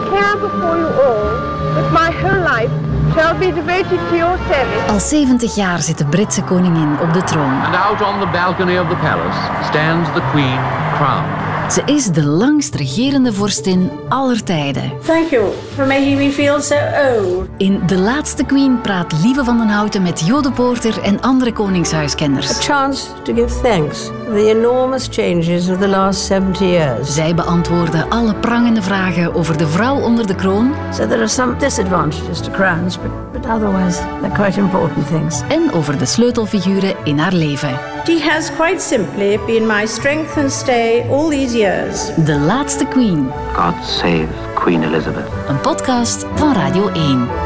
before you all that my whole life shall be devoted to your service. Al 70 jaar zit de Britse koningin op de troon. And out on the balcony of the palace stands the Queen crowned. Ze is de langst regerende vorstin aller tijden. Thank you for making me feel so old. In De Laatste Queen praat Lieve van den Houten met Jode Poorter en andere koningshuiskenners. Chance to give thanks for the enormous changes of the last 70 years. Zij beantwoorden alle prangende vragen over de vrouw onder de kroon So there are some disadvantages to crowns, but, but otherwise they're quite important things. en over de sleutelfiguren in haar leven. She has quite simply been my strength and stay all these years. De Laatste Queen, God save Queen Elizabeth. een podcast van Radio 1.